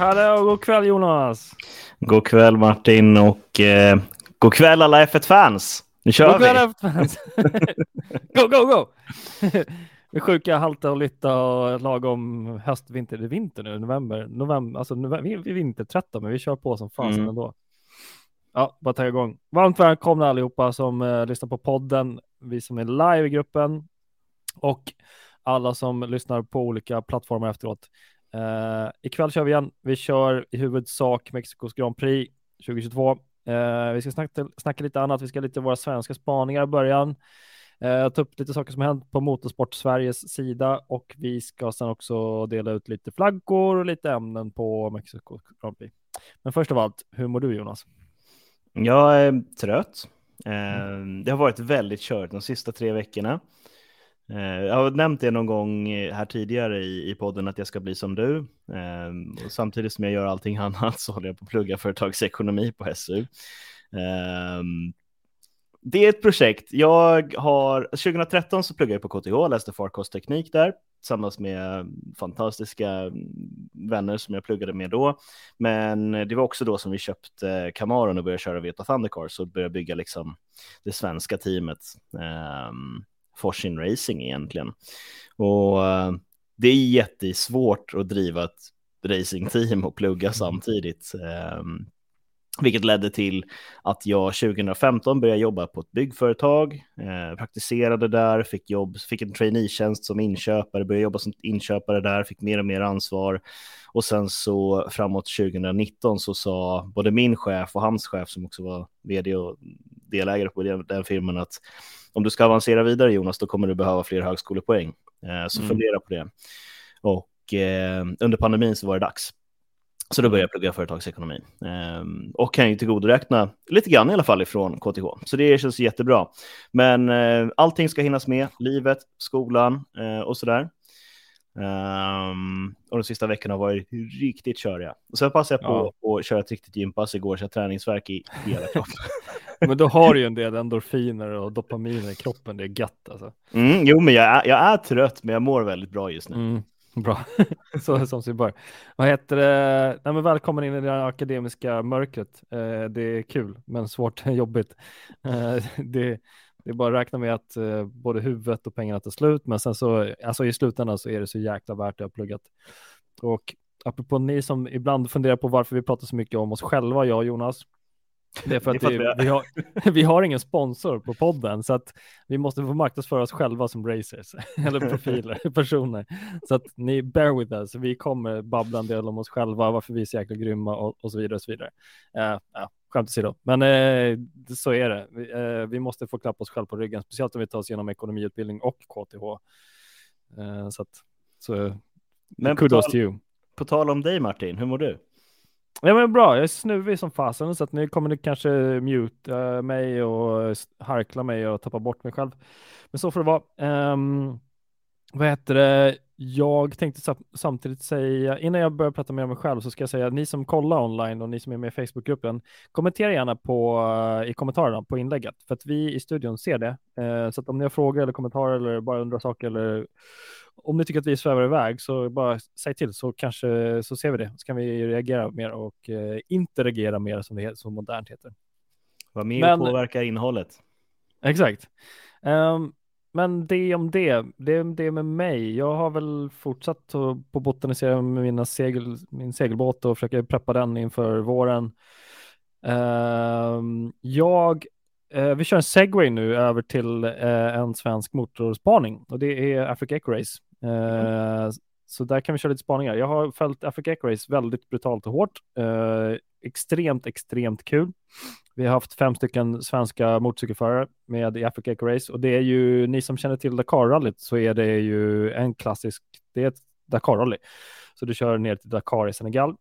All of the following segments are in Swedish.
Hallå, god kväll Jonas! God kväll Martin och eh, god kväll alla F1-fans! Nu kör god kväll vi! F1-fans! go, go, go! vi sjuka, halta och lytta och lagom höst, vinter. Det är vinter nu, november, november, alltså november, vi är vintertrötta men vi kör på som fasen mm. ändå. Ja, bara ta igång. Varmt välkomna allihopa som eh, lyssnar på podden, vi som är live i gruppen och alla som lyssnar på olika plattformar efteråt. Uh, ikväll kör vi igen. Vi kör i huvudsak Mexikos Grand Prix 2022. Uh, eh, vi ska snacka, snacka, lite annat. Vi ska lite våra svenska spaningar i början. Uh, ta upp lite saker som har hänt på Motorsport Sveriges sida och vi ska sen också dela ut lite flaggor och lite ämnen på Mexikos Grand Prix. Men först av allt, hur mår du Jonas? Jag är trött. Mm. Det har varit väldigt kört de sista tre veckorna. Eh, jag har nämnt det någon gång här tidigare i, i podden att jag ska bli som du. Ehm, och samtidigt som jag gör allting annat så håller jag på att plugga företagsekonomi på SU. Ehm, det är ett projekt. Jag har 2013 så pluggade jag på KTH, läste farkostteknik där tillsammans med fantastiska vänner som jag pluggade med då. Men det var också då som vi köpte Camaron och började köra Veta Thundercars och började bygga liksom det svenska teamet. Ehm, Forsin Racing egentligen. Och uh, det är jättesvårt att driva ett racingteam och plugga mm. samtidigt. Um, vilket ledde till att jag 2015 började jobba på ett byggföretag, eh, praktiserade där, fick, jobb, fick en traineetjänst som inköpare, började jobba som inköpare där, fick mer och mer ansvar. Och sen så framåt 2019 så sa både min chef och hans chef som också var vd och delägare på den, den firman att om du ska avancera vidare Jonas, då kommer du behöva fler högskolepoäng. Eh, så mm. fundera på det. Och eh, under pandemin så var det dags. Så då började jag plugga företagsekonomi eh, och kan ju tillgodoräkna lite grann i alla fall ifrån KTH. Så det känns jättebra. Men eh, allting ska hinnas med, livet, skolan eh, och sådär. Um, och de sista veckorna har varit riktigt köriga. Och sen passade jag på ja. att köra ett riktigt gympass igår, så jag träningsverk i hela kroppen. men då har du ju en del endorfiner och dopaminer i kroppen, det är gött alltså. Mm, jo, men jag är, jag är trött, men jag mår väldigt bra just nu. Mm, bra, så som sig bör. Vad heter det? Nej, men välkommen in i det akademiska mörkret. Eh, det är kul, men svårt jobbigt. Eh, det det är bara att räkna med att eh, både huvudet och pengarna tar slut, men sen så, alltså i slutändan så är det så jäkla värt det att ha pluggat. Och apropå ni som ibland funderar på varför vi pratar så mycket om oss själva, jag och Jonas, det är för att, det, vi, har, vi har ingen sponsor på podden så att vi måste få marknadsföra oss själva som racers eller profiler, personer. Så att ni bear with us. Vi kommer babbla en del om oss själva, varför vi är så jäkla grymma och, och så vidare. Och så vidare. Uh, ja, skämt åsido, men uh, så är det. Vi, uh, vi, måste få klappa oss själva på ryggen, speciellt om vi tar oss igenom ekonomiutbildning och KTH. så att, så, men kudos to you. På tal om dig Martin, hur mår du? Ja men bra, jag är snuvig som fasen så att nu kommer ni kanske mute eh, mig och eh, harkla mig och tappa bort mig själv. Men så får det vara. Um, vad heter det? Jag tänkte samtidigt säga, innan jag börjar prata mer om mig själv så ska jag säga att ni som kollar online och ni som är med i Facebookgruppen, kommentera gärna på, eh, i kommentarerna på inlägget för att vi i studion ser det. Uh, så att om ni har frågor eller kommentarer eller bara undrar saker eller om ni tycker att vi svävar iväg så bara säg till så kanske så ser vi det. Så kan vi reagera mer och eh, interagera mer som det så modernt heter. Vad mer men, påverkar innehållet. Exakt. Um, men det om det, det är det med mig. Jag har väl fortsatt att på botanisera med mina segel, min segelbåt och försöker preppa den inför våren. Um, jag Eh, vi kör en segway nu över till eh, en svensk motorspaning och det är Africa Eco Race. Eh, mm. Så där kan vi köra lite spaningar. Jag har följt Africa Eco Race väldigt brutalt och hårt. Eh, extremt, extremt kul. Vi har haft fem stycken svenska motorcykelförare med i Africa Eco Race och det är ju, ni som känner till Dakar-rallyt så är det ju en klassisk, det är ett Dakar-rally. Så du kör ner till Dakar i Senegal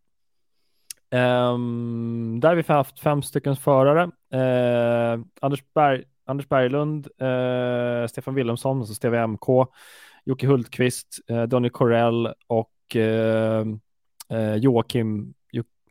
Um, där har vi haft fem stycken förare. Eh, Anders, Berg, Anders Berglund, eh, Stefan Wilhelmsson, alltså Steve MK, Jocke Hultqvist, eh, Donny Corell och eh, eh, Joakim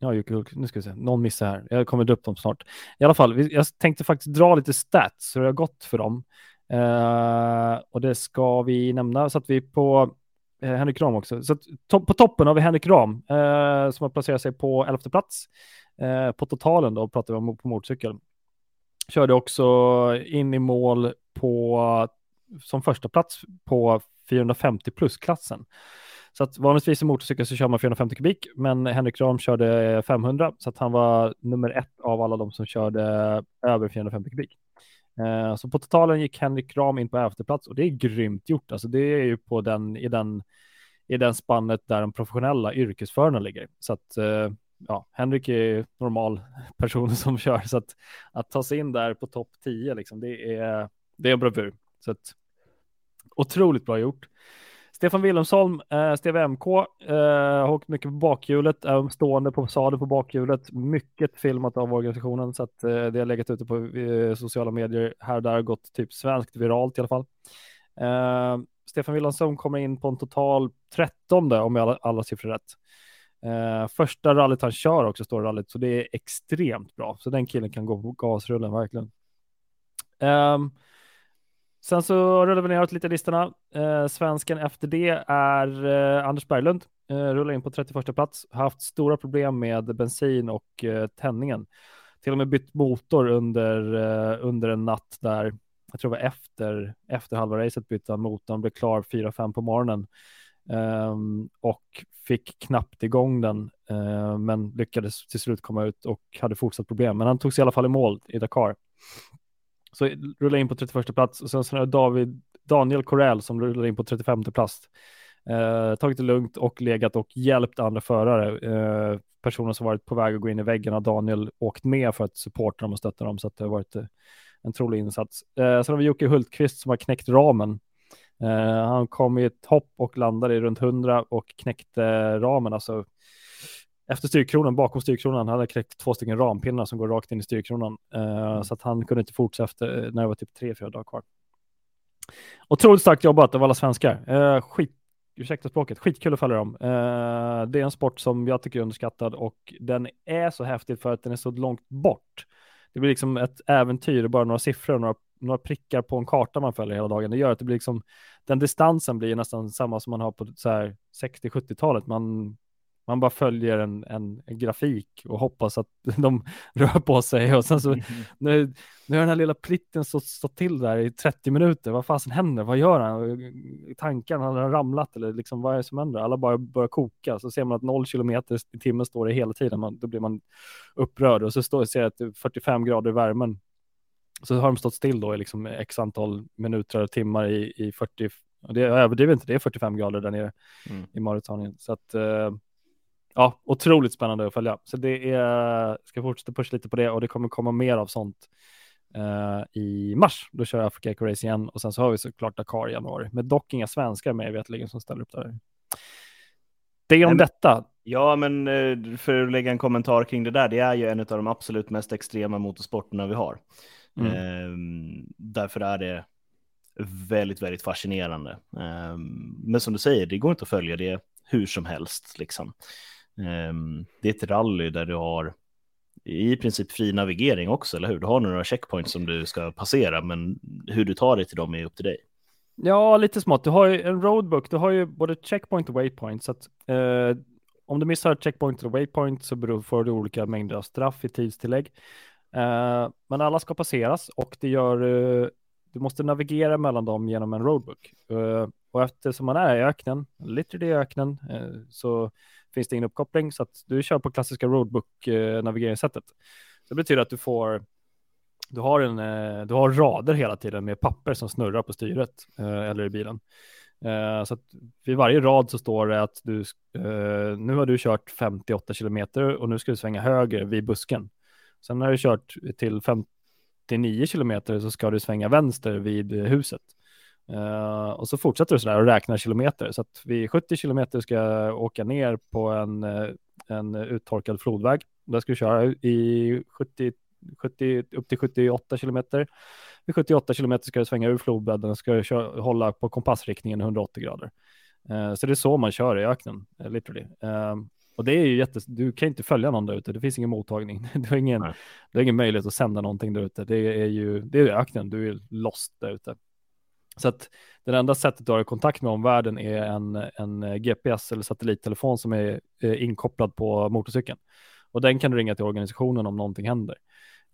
Ja, Jocke Hultqvist, nu ska vi se, någon missar här. Jag kommer dra upp dem snart. I alla fall, jag tänkte faktiskt dra lite stats, hur det har gått för dem. Eh, och det ska vi nämna så att vi på eh, Henrik Ram också. Så to på toppen har vi Henrik Ram eh, som har placerat sig på elfte plats. Eh, på totalen då pratar vi om på motorcykel. Körde också in i mål på som första plats på 450 plus-klassen. Så att vanligtvis i motorcykel så kör man 450 kubik, men Henrik Ram körde 500, så att han var nummer ett av alla de som körde över 450 kubik. Eh, så på totalen gick Henrik Ram in på elfte plats och det är grymt gjort. Alltså det är ju på den, i den, i den spannet där de professionella yrkesförarna ligger. Så att eh, ja, Henrik är normal person som kör, så att, att ta sig in där på topp 10, liksom, det är, det är en bravur. Så att, otroligt bra gjort. Stefan Wilhelmsholm, eh, Steve MK, eh, har åkt mycket på bakhjulet, är stående på sadeln på bakhjulet, mycket filmat av organisationen så att eh, det har legat ute på eh, sociala medier här och där, gått typ svenskt viralt i alla fall. Eh, Stefan Wilhelmsholm kommer in på en total 13 om jag alla, alla siffror rätt. Eh, första rallyt han kör också står rallyt, så det är extremt bra. Så den killen kan gå på gasrullen verkligen. Eh, Sen så rullar vi neråt lite listorna. Eh, svensken efter det är eh, Anders Berglund. Eh, rullar in på 31 plats. Haft stora problem med bensin och eh, tändningen. Till och med bytt motor under, eh, under en natt där. Jag tror det var efter, efter halva racet bytte han motorn. Blev klar 4-5 på morgonen. Um, och fick knappt igång den, uh, men lyckades till slut komma ut och hade fortsatt problem. Men han tog sig i alla fall i mål i Dakar. Så rullade in på 31 plats och sen så är det David, Daniel Corell som rullar in på 35 plats. Eh, tagit det lugnt och legat och hjälpt andra förare. Eh, personer som varit på väg att gå in i väggen har Daniel åkt med för att supporta dem och stötta dem så att det har varit eh, en trolig insats. Eh, sen har vi Jocke Hultqvist som har knäckt ramen. Eh, han kom i ett hopp och landade i runt 100 och knäckte ramen, alltså efter styrkronan, bakom styrkronan, han hade knäckt två stycken rampinnar som går rakt in i styrkronan. Uh. Så att han kunde inte fortsätta efter, eh, när det var typ tre, fyra dagar kvar. Otroligt starkt jobbat av alla svenskar. Uh, skit, ursäkta språket, skitkul att följa dem. Uh, det är en sport som jag tycker är underskattad och den är så häftig för att den är så långt bort. Det blir liksom ett äventyr, bara några siffror och några, några prickar på en karta man följer hela dagen. Det gör att det blir liksom, den distansen blir nästan samma som man har på 60-70-talet. Man man bara följer en, en, en, grafik och hoppas att de rör på sig och sen så mm. nu, nu har den här lilla plitten stått, stått till där i 30 minuter. Vad fasen händer? Vad gör han? Tankarna, har han ramlat eller liksom vad är det som händer? Alla bara börjar koka så ser man att 0 kilometer i timmen står det hela tiden. Man, då blir man upprörd och så står, ser jag att det är 45 grader i värmen. Så har de stått still då i liksom x antal minuter och timmar i, i 40 det, jag överdriver inte, det är 45 grader där nere mm. i Mauritanien. Så att eh, ja, otroligt spännande att följa. Så det är, ska fortsätta pusha lite på det och det kommer komma mer av sånt uh, i mars. Då kör jag Africa Eco Race igen och sen så har vi såklart Dakar i januari. Men dock inga svenskar med vetligen som ställer upp där. Det är om men, detta. Ja, men eh, för att lägga en kommentar kring det där, det är ju en av de absolut mest extrema motorsporterna vi har. Mm. Ehm, därför är det väldigt, väldigt fascinerande. Ehm, men som du säger, det går inte att följa det hur som helst. Liksom. Ehm, det är ett rally där du har i princip fri navigering också, eller hur? Du har några checkpoints som du ska passera, men hur du tar dig till dem är upp till dig. Ja, lite smått. Du har ju en roadbook, du har ju både checkpoint och waypoint, så att eh, om du missar checkpoint eller waypoint så får du olika mängder av straff i tidstillägg. Eh, men alla ska passeras och det gör, eh, du måste navigera mellan dem genom en roadbook. Eh, och eftersom man är i öknen, literally i öknen, så finns det ingen uppkoppling så att du kör på klassiska roadbook-navigeringssättet. Det betyder att du får du har, en, du har rader hela tiden med papper som snurrar på styret eller i bilen. Så att vid varje rad så står det att du, nu har du kört 58 kilometer och nu ska du svänga höger vid busken. Sen när du kört till 59 kilometer så ska du svänga vänster vid huset. Uh, och så fortsätter du sådär och räknar kilometer. Så att vid 70 kilometer ska jag åka ner på en, eh, en uttorkad flodväg. Där ska du köra i 70, 70, upp till 78 kilometer. Vid 78 kilometer ska du svänga ur flodbädden och ska du köra, hålla på kompassriktningen 180 grader. Uh, så det är så man kör i öknen, literally. Uh, och det är ju jättes... Du kan inte följa någon där ute. Det finns ingen mottagning. Du har ingen, du har ingen möjlighet att sända någonting där ute. Det är ju det är öknen. Du är lost där ute. Så att det enda sättet du har kontakt med omvärlden är en, en GPS eller satellittelefon som är inkopplad på motorcykeln. Och den kan du ringa till organisationen om någonting händer.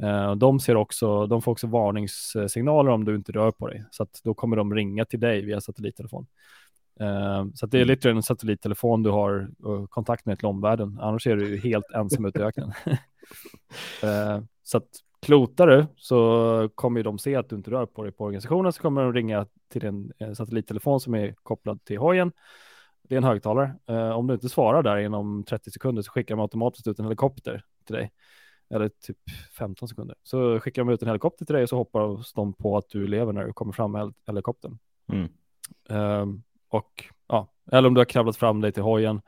Uh, de, ser också, de får också varningssignaler om du inte rör på dig, så att då kommer de ringa till dig via satellittelefon. Uh, så det är mm. lite en satellittelefon du har uh, kontakt med till omvärlden, annars är du helt ensam ute i öknen. så att klotar du så kommer de se att du inte rör på dig på organisationen, så kommer de ringa till en satellittelefon som är kopplad till hojen. Det är en högtalare. om du inte svarar där inom 30 sekunder så skickar de automatiskt ut en helikopter till dig eller typ 15 sekunder. Så skickar de ut en helikopter till dig och så hoppas de på att du lever när du kommer fram med helikoptern. Mm. Um, och ja, eller om du har kravlat fram dig till hojen,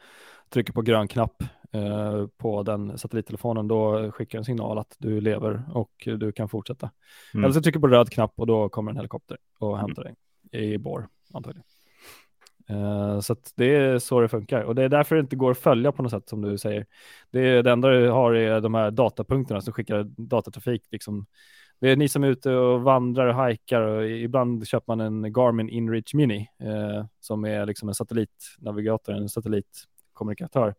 trycker på grön knapp uh, på den satellittelefonen, då skickar en signal att du lever och du kan fortsätta. Mm. Eller så trycker på röd knapp och då kommer en helikopter och hämtar mm. dig i bår antagligen. Uh, så det är så det funkar och det är därför det inte går att följa på något sätt som du säger. Det, är, det enda du har är de här datapunkterna som skickar datatrafik. Liksom. Det är ni som är ute och vandrar och hajkar och ibland köper man en Garmin Inreach Mini eh, som är liksom en satellitnavigator, en satellitkommunikatör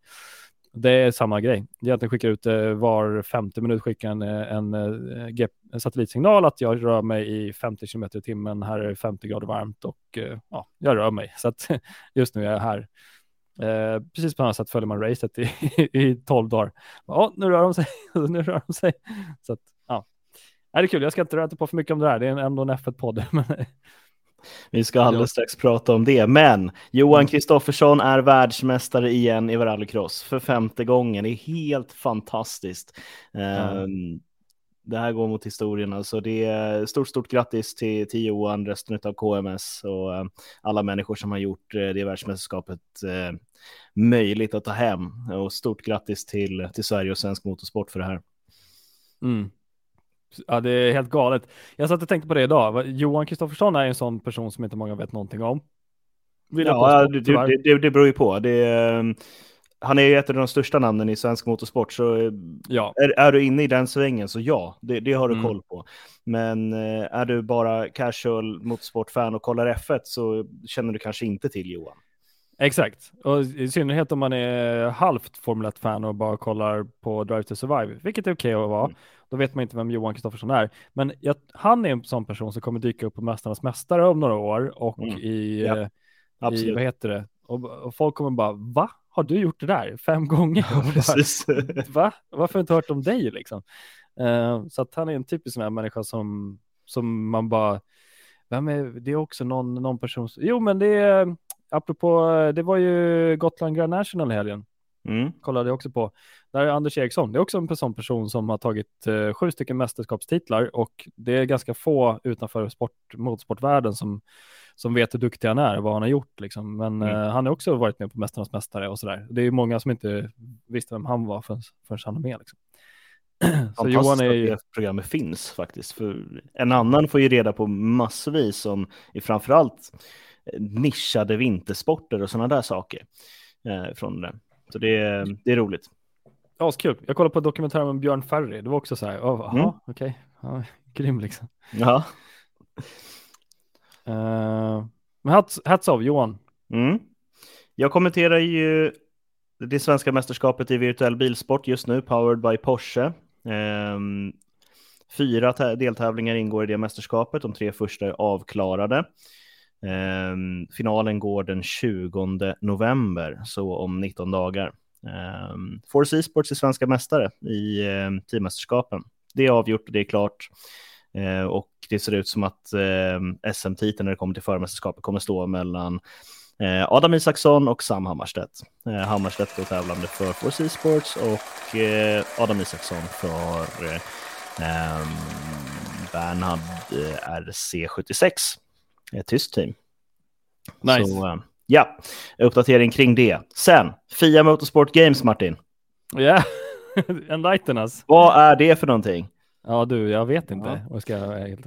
det är samma grej. Egentligen skickar ut eh, var 50 minut skickar en, eh, en, eh, en satellitsignal att jag rör mig i 50 km i timmen. Här är det 50 grader varmt och eh, ja, jag rör mig. Så att just nu är jag här. Eh, precis på samma sätt följer man racet i, i 12 dagar. Ja, nu rör de sig. nu rör de sig. Så att. Det är kul. Jag ska inte röra på för mycket om det här. Det är ändå en F1-podd. Vi ska alldeles strax prata om det. Men Johan mm. Kristoffersson är världsmästare igen i rallycross för femte gången. Det är helt fantastiskt. Mm. Det här går mot historien. Alltså det är stort, stort grattis till, till Johan, resten av KMS och ehm, alla människor som har gjort eh, det världsmästerskapet eh, möjligt att ta hem. Och stort grattis till, till Sverige och svensk motorsport för det här. Mm. Ja, det är helt galet. Jag satt och tänkte på det idag. Johan Kristoffersson är en sån person som inte många vet någonting om. Vill ja, det, det, det, det beror ju på. Det, ehm, han är ju ett av de största namnen i svensk motorsport, så eh, ja. är, är du inne i den svängen så ja, det, det har du mm. koll på. Men eh, är du bara casual motorsportfan och kollar F1 så känner du kanske inte till Johan. Exakt, och i synnerhet om man är halvt Formel 1-fan och bara kollar på Drive to Survive, vilket är okej okay att vara. Mm. Då vet man inte vem Johan Kristoffersson är. Men jag, han är en sån person som kommer dyka upp på Mästarnas Mästare om några år och mm. i, ja, eh, i, vad heter det, och, och, folk kommer bara, va? Har du gjort det där fem gånger? precis. va? Varför har jag inte hört om dig liksom? Uh, så att han är en typisk sån här människa som, som man bara, vem är, det är också någon, någon person, jo men det är, apropå, det var ju Gotland Grand National i helgen. Mm. Kollade jag också på. Där är Anders Eriksson. Det är också en sån person som har tagit eh, sju stycken mästerskapstitlar och det är ganska få utanför sport, motorsportvärlden som, som vet hur duktig han är och vad han har gjort. Liksom. Men mm. eh, han har också varit med på Mästarnas Mästare och sådär. Det är många som inte visste vem han var förrän, förrän han är med. Liksom. Så Johan är ju... att det programmet finns faktiskt. För en annan får ju reda på massvis om framförallt nischade vintersporter och sådana där saker eh, från det. Så det är, det är roligt. Ja, kul. Jag kollade på dokumentären om Björn Ferry. Det var också så här, oh, mm. okej, okay. ja, grym liksom. Ja. Uh, men hats, hats av Johan. Mm. Jag kommenterar ju det svenska mästerskapet i virtuell bilsport just nu, powered by Porsche. Um, fyra deltävlingar ingår i det mästerskapet, de tre första är avklarade. Ehm, finalen går den 20 november, så om 19 dagar. Um, Force Esports är svenska mästare i um, teammästerskapen. Det är avgjort och det är klart. Uh, och det ser ut som att uh, SM-titeln när det kommer till förmästerskapet kommer stå mellan uh, Adam Isaksson och Sam Hammarstedt. Uh, Hammarstedt är tävlande för Force Esports och eh, Adam Isaksson för um, Bernhard RC76 ett tyskt team. Nice. Så, uh, ja, uppdatering kring det. Sen, Fia Motorsport Games, Martin. Ja, yeah. enlighten us. Vad är det för någonting? Ja du, jag vet inte. Ja. Vad ska jag.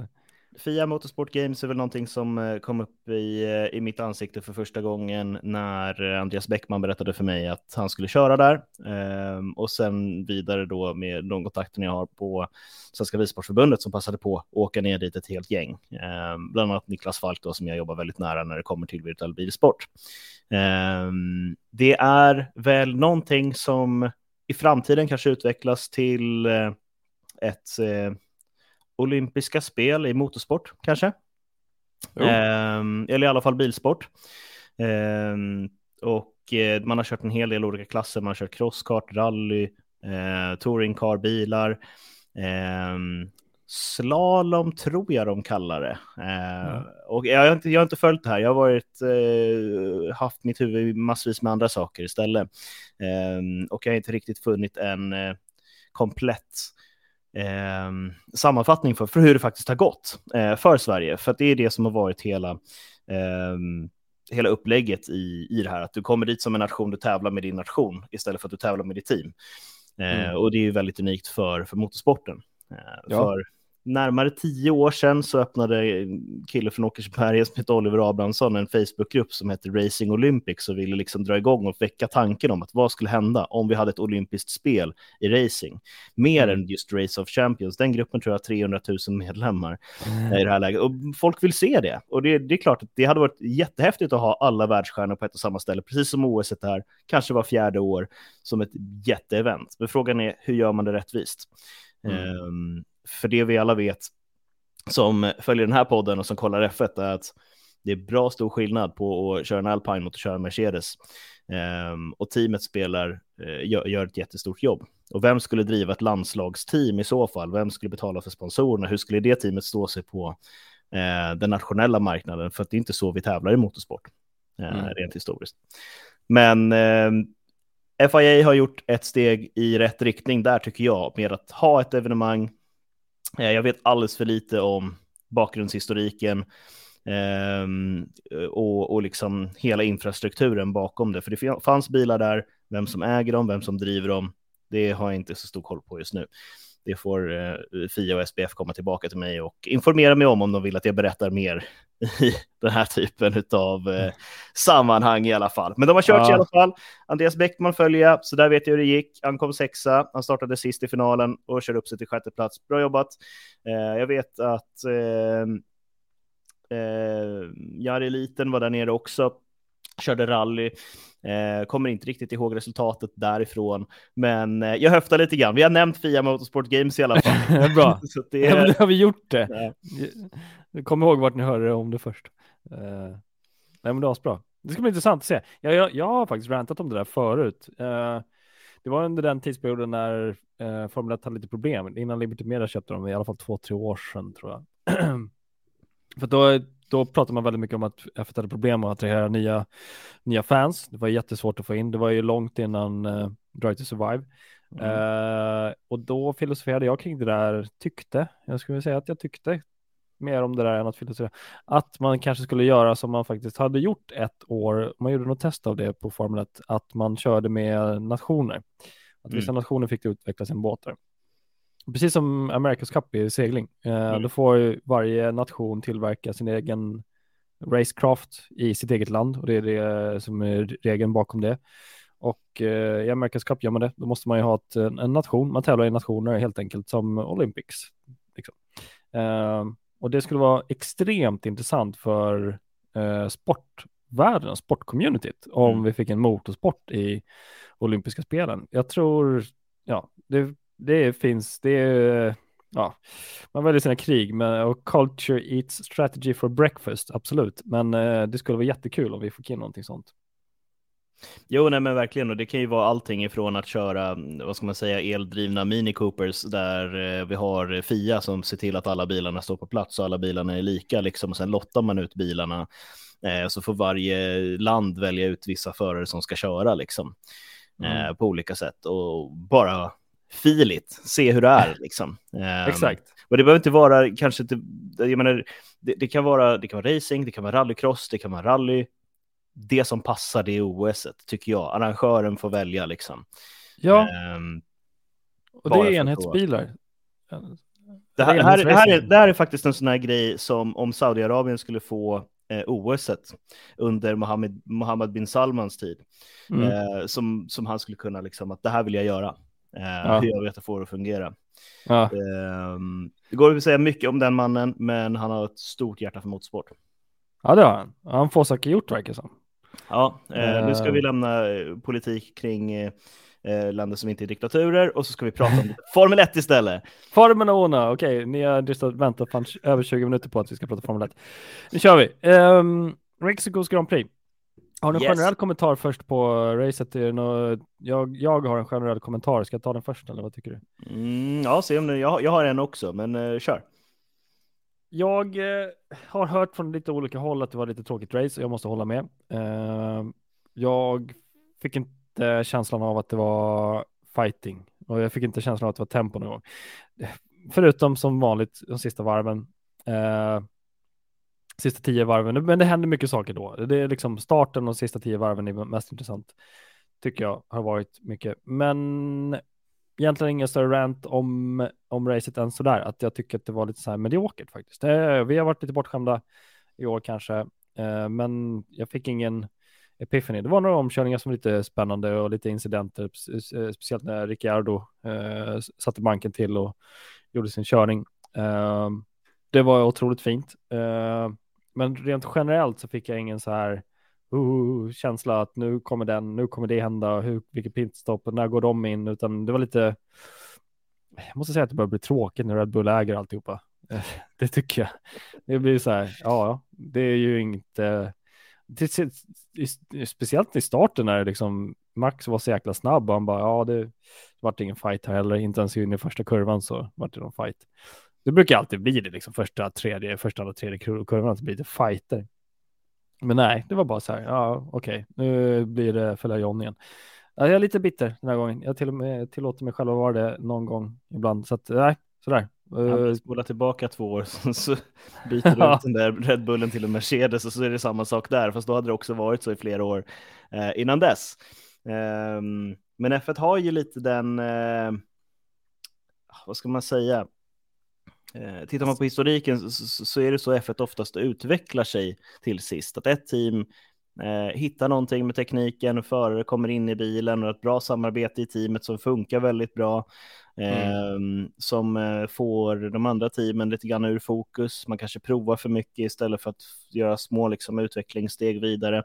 Fia Motorsport Games är väl någonting som eh, kom upp i, eh, i mitt ansikte för första gången när eh, Andreas Bäckman berättade för mig att han skulle köra där. Ehm, och sen vidare då med de kontakterna jag har på Svenska Bilsportförbundet som passade på att åka ner dit ett helt gäng. Ehm, bland annat Niklas Falk då som jag jobbar väldigt nära när det kommer till virtuell bilsport. Ehm, det är väl någonting som i framtiden kanske utvecklas till ett olympiska spel i motorsport kanske. Eh, eller i alla fall bilsport. Eh, och eh, man har kört en hel del olika klasser. Man har kört crosskart, rally, eh, touringcar, bilar. Ehm, slalom tror jag de kallar det. Mm. Och jag har, inte, jag har inte följt det här. Jag har varit, eh, haft mitt huvud massvis med andra saker istället. Ehm, och jag har inte riktigt funnit en eh, komplett eh, sammanfattning för, för hur det faktiskt har gått eh, för Sverige. För det är det som har varit hela, eh, hela upplägget i, i det här. Att du kommer dit som en nation, du tävlar med din nation istället för att du tävlar med ditt team. Eh, mm. Och det är ju väldigt unikt för, för motorsporten. Eh, ja. För närmare tio år sedan så öppnade en kille från Åkersberga som heter Oliver Abrahamsson en Facebookgrupp som heter Racing Olympics och ville liksom dra igång och väcka tanken om att vad skulle hända om vi hade ett olympiskt spel i racing. Mer mm. än just Race of Champions. Den gruppen tror jag har 300 000 medlemmar mm. i det här läget och folk vill se det. Och det, det, är klart att det hade varit jättehäftigt att ha alla världsstjärnor på ett och samma ställe, precis som OS är, kanske var fjärde år som ett jätteevent. Men frågan är hur gör man det rättvist? Mm. Um, för det vi alla vet som följer den här podden och som kollar F1 är att det är bra stor skillnad på att köra en Alpine mot att köra en Mercedes. Um, och teamet spelar, uh, gör, gör, ett jättestort jobb. Och vem skulle driva ett landslagsteam i så fall? Vem skulle betala för sponsorerna? Hur skulle det teamet stå sig på uh, den nationella marknaden? För att det är inte så vi tävlar i motorsport, uh, mm. rent historiskt. Men ehm, FIA har gjort ett steg i rätt riktning där tycker jag, med att ha ett evenemang Eh, jag vet alldeles för lite om bakgrundshistoriken eh, och, och liksom hela infrastrukturen bakom det. För det fanns bilar där, vem som äger dem, vem som driver dem, det har jag inte så stor koll på just nu. Det får eh, FIA och SPF komma tillbaka till mig och informera mig om om de vill att jag berättar mer i den här typen av eh, mm. sammanhang i alla fall. Men de har kört ja. i alla fall. Andreas Bäckman följer jag, så där vet jag hur det gick. Han kom sexa, han startade sist i finalen och körde upp sig till sjätte plats. Bra jobbat. Eh, jag vet att eh, Jari Liten var där nere också, körde rally. Eh, kommer inte riktigt ihåg resultatet därifrån, men eh, jag höftar lite grann. Vi har nämnt Fia Motorsport Games i alla fall. Bra, så det, ja, det har vi gjort det. Ja. Kom ihåg vart ni hörde om det först. Eh, nej, men det var bra. Det ska bli intressant att se. Jag, jag, jag har faktiskt rantat om det där förut. Eh, det var under den tidsperioden när eh, Formel 1 hade lite problem. Innan Liberty Media köpte dem, i alla fall två, tre år sedan tror jag. För då då pratar man väldigt mycket om att F1 hade problem att attrahera nya, nya fans. Det var jättesvårt att få in. Det var ju långt innan uh, Drive to Survive. Mm. Uh, och då filosoferade jag kring det där, tyckte, jag skulle säga att jag tyckte mer om det där än att filosofera, att man kanske skulle göra som man faktiskt hade gjort ett år, man gjorde något test av det på Formel 1, att man körde med nationer. Att vissa mm. nationer fick utveckla sin båtar. Precis som America's Cup i segling. Eh, mm. Då får varje nation tillverka sin egen racecraft i sitt eget land och det är det som är regeln bakom det. Och eh, i America's Cup gör man det. Då måste man ju ha ett, en nation. Man tävlar i nationer helt enkelt som Olympics. Liksom. Eh, och det skulle vara extremt intressant för eh, sportvärlden, sportcommunityt, om mm. vi fick en motorsport i olympiska spelen. Jag tror, ja, det det finns, det är, ja, man väljer sina krig, men, och culture eats strategy for breakfast, absolut. Men eh, det skulle vara jättekul om vi fick in någonting sånt. Jo, nej men verkligen, och det kan ju vara allting ifrån att köra, vad ska man säga, eldrivna Mini Coopers där eh, vi har Fia som ser till att alla bilarna står på plats och alla bilarna är lika, liksom, och sen lottar man ut bilarna. Eh, så får varje land välja ut vissa förare som ska köra, liksom, mm. på olika sätt och bara filigt, se hur det är liksom. Um, Exakt. Och det behöver inte vara kanske inte, jag menar, det, det, kan vara, det kan vara racing, det kan vara rallycross, det kan vara rally. Det som passar det OS tycker jag. Arrangören får välja liksom. Ja. Um, och det är enhetsbilar. Det här, här, det, här är, det här är faktiskt en sån här grej som om Saudiarabien skulle få eh, OS under Mohammed, Mohammed bin Salmans tid. Mm. Eh, som, som han skulle kunna, liksom, att det här vill jag göra. Eh, ja. Hur jag vet att få det att fungera. Ja. Eh, det går att säga mycket om den mannen, men han har ett stort hjärta för motorsport. Ja, det har han. Han får saker gjort, verkar som. Ja, eh, nu ska vi eh. lämna eh, politik kring eh, länder som inte är diktaturer och så ska vi prata om Formel 1 istället. Formel 1, okej, okay. ni har just väntat över 20 minuter på att vi ska prata Formel 1. Nu kör vi. Um, Mexikos Grand Prix. Har du en yes. generell kommentar först på racet? Jag, jag har en generell kommentar. Ska jag ta den först eller vad tycker du? Mm, ja, se om det. Jag, jag har en också, men uh, kör. Jag eh, har hört från lite olika håll att det var lite tråkigt race och jag måste hålla med. Eh, jag fick inte känslan av att det var fighting och jag fick inte känslan av att det var tempo någon gång. Förutom som vanligt de sista varven. Sista tio varven, men det händer mycket saker då. Det är liksom starten och sista tio varven är mest intressant. Tycker jag har varit mycket, men egentligen ingen större rant om, om racet än sådär, att jag tycker att det var lite så här mediokert faktiskt. Eh, vi har varit lite bortskämda i år kanske, eh, men jag fick ingen epiphany. Det var några omkörningar som var lite spännande och lite incidenter, eh, speciellt när Ricciardo satte banken till och gjorde sin körning. Det var otroligt fint, men rent generellt så fick jag ingen så här uh, känsla att nu kommer den, nu kommer det hända, hur, vilket pitstop, när går de in, utan det var lite, jag måste säga att det börjar bli tråkigt när Red Bull äger alltihopa. Det tycker jag. Det blir så här, ja, det är ju inte, speciellt i starten när det liksom Max var så jäkla snabb och han bara, ja, det vart ingen fight här heller, inte ens in i första kurvan så vart det någon fight. Det brukar alltid bli det, liksom första, tredje, första och tredje kurvan så blir det fighter. Men nej, det var bara så här, ja okej, okay. nu blir det följa John igen. Ja, jag är lite bitter den här gången. Jag till och med tillåter mig själv att vara det någon gång ibland. Så att nej, sådär. Ja, spola tillbaka två år så byter du ut den där Red Bullen till en Mercedes och så är det samma sak där, fast då hade det också varit så i flera år eh, innan dess. Eh, men F1 har ju lite den, eh, vad ska man säga, Eh, tittar man på historiken så, så, är det så F1 oftast utvecklar sig till sist. Att ett team eh, hittar någonting med tekniken, och förare kommer in i bilen och ett bra samarbete i teamet som funkar väldigt bra. Eh, mm. Som eh, får de andra teamen lite grann ur fokus. Man kanske provar för mycket istället för att göra små liksom, utvecklingssteg vidare.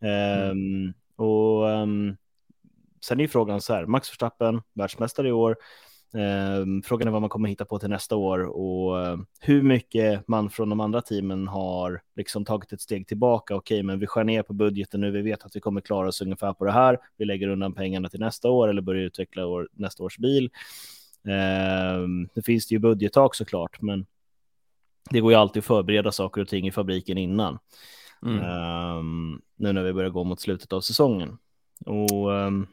Mm. Ehm, och um, sen är ju frågan så här, Max Verstappen, världsmästare i år, frågan är vad man kommer hitta på till nästa år och eh, hur mycket man från de andra teamen har liksom tagit ett steg tillbaka. Okej, men vi skär ner på budgeten nu. Vi vet att vi kommer klara oss ungefär på det här. Vi lägger undan pengarna till nästa år eller börjar utveckla år, nästa års bil. Eh, det finns det ju budgettak såklart, men det går ju alltid att förbereda saker och ting i fabriken innan. Mm. Um, nu när vi börjar gå mot slutet av säsongen. Och um,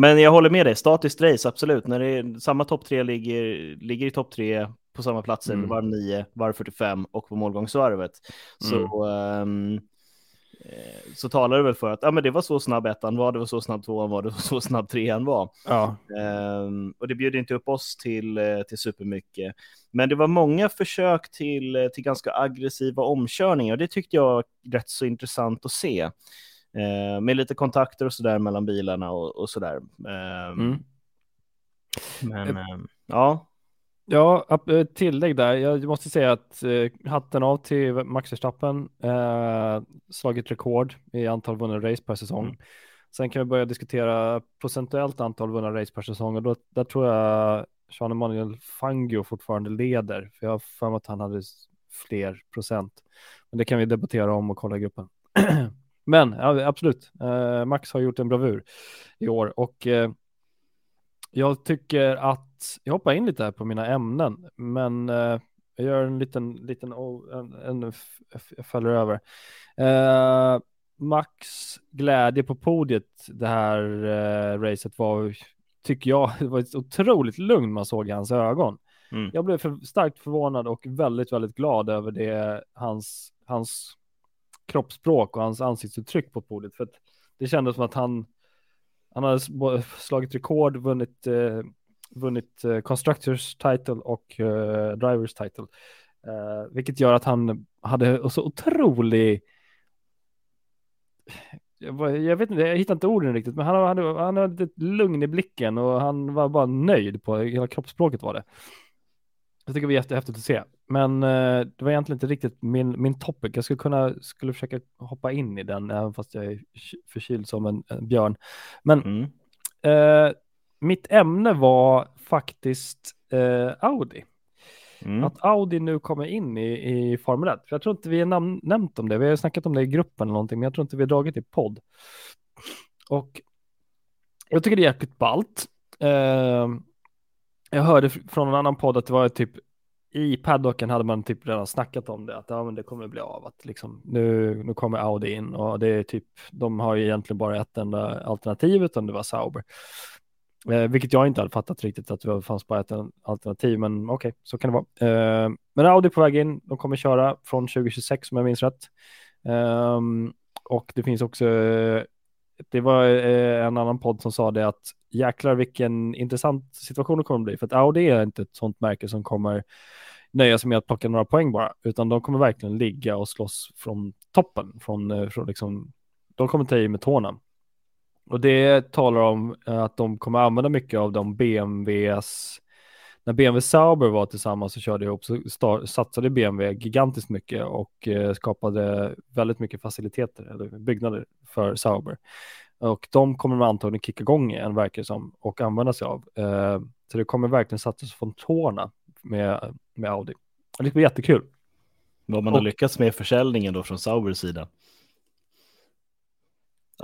men jag håller med dig, statiskt race, absolut. När det är, samma topp tre ligger, ligger i topp tre på samma platser, mm. varv 9, varv 45 och på målgångsvarvet. Mm. Så, um, så talar det väl för att ja, men det var så snabb ettan var, det var så snabb tvåan var, det var så snabb trean var. Ja. Um, och det bjöd inte upp oss till, eh, till supermycket. Men det var många försök till, eh, till ganska aggressiva omkörningar och det tyckte jag var rätt så intressant att se eh, med lite kontakter och sådär mellan bilarna och, och sådär. Eh, mm. Men eh, ja. Ja, eh, tillägg där. Jag måste säga att eh, hatten av till Max Verstappen. Eh, slagit rekord i antal vunna race per säsong. Mm. Sen kan vi börja diskutera procentuellt antal vunna race per säsong och då, där tror jag Sean Emanuel Fangio fortfarande leder. För jag har för mig att han hade fler procent. Men det kan vi debattera om och kolla i gruppen. Men ja, absolut, eh, Max har gjort en bravur i år och eh, jag tycker att jag hoppar in lite här på mina ämnen, men eh, jag gör en liten, liten, en, en, jag följer över. Max glädje på podiet det här racet var, tycker jag, det var ett otroligt lugn man såg i hans ögon. Mm. Jag blev för, starkt förvånad och väldigt, väldigt glad över det, hans, hans kroppsspråk och hans ansiktsuttryck på bordet. För att det kändes som att han, han hade slagit rekord, vunnit eh, vunnit eh, Constructors title och eh, Drivers title. Eh, vilket gör att han hade så otrolig jag vet inte, jag hittar inte orden riktigt, men han hade, han hade ett lugn i blicken och han var bara nöjd på hela kroppsspråket var det. Jag tycker det var jättehäftigt att se, men eh, det var egentligen inte riktigt min, min topic. Jag skulle kunna, skulle försöka hoppa in i den, även fast jag är förkyld som en, en björn. Men mm. eh, mitt ämne var faktiskt eh, Audi. Mm. Att Audi nu kommer in i, i Formel 1. För jag tror inte vi har nämnt om det. Vi har snackat om det i gruppen eller någonting, men jag tror inte vi har dragit i podd. Och jag tycker det är jäkligt ballt. Uh, jag hörde från en annan podd att det var typ i paddocken hade man typ redan snackat om det, att ja, men det kommer bli av, att liksom nu, nu kommer Audi in och det är typ, de har ju egentligen bara ett enda alternativ, utan det var Sauber. Eh, vilket jag inte hade fattat riktigt att det fanns bara ett alternativ, men okej, okay, så kan det vara. Eh, men Audi på väg in, de kommer köra från 2026 om jag minns rätt. Eh, och det finns också, det var eh, en annan podd som sa det att jäklar vilken intressant situation det kommer bli, för att Audi är inte ett sånt märke som kommer nöja sig med att plocka några poäng bara, utan de kommer verkligen ligga och slåss från toppen, från, eh, från liksom, de kommer ta i med tårna. Och det talar om eh, att de kommer använda mycket av de BMWs när BMW Sauber var tillsammans och körde ihop så satsade BMW gigantiskt mycket och eh, skapade väldigt mycket faciliteter eller byggnader för Sauber. Och de kommer man antagligen kicka igång igen verkar som och använda sig av. Eh, så det kommer verkligen satsas från tårna med, med Audi. Det blir jättekul. Vad man och, har lyckats med försäljningen då från Saubers sida. Alltså,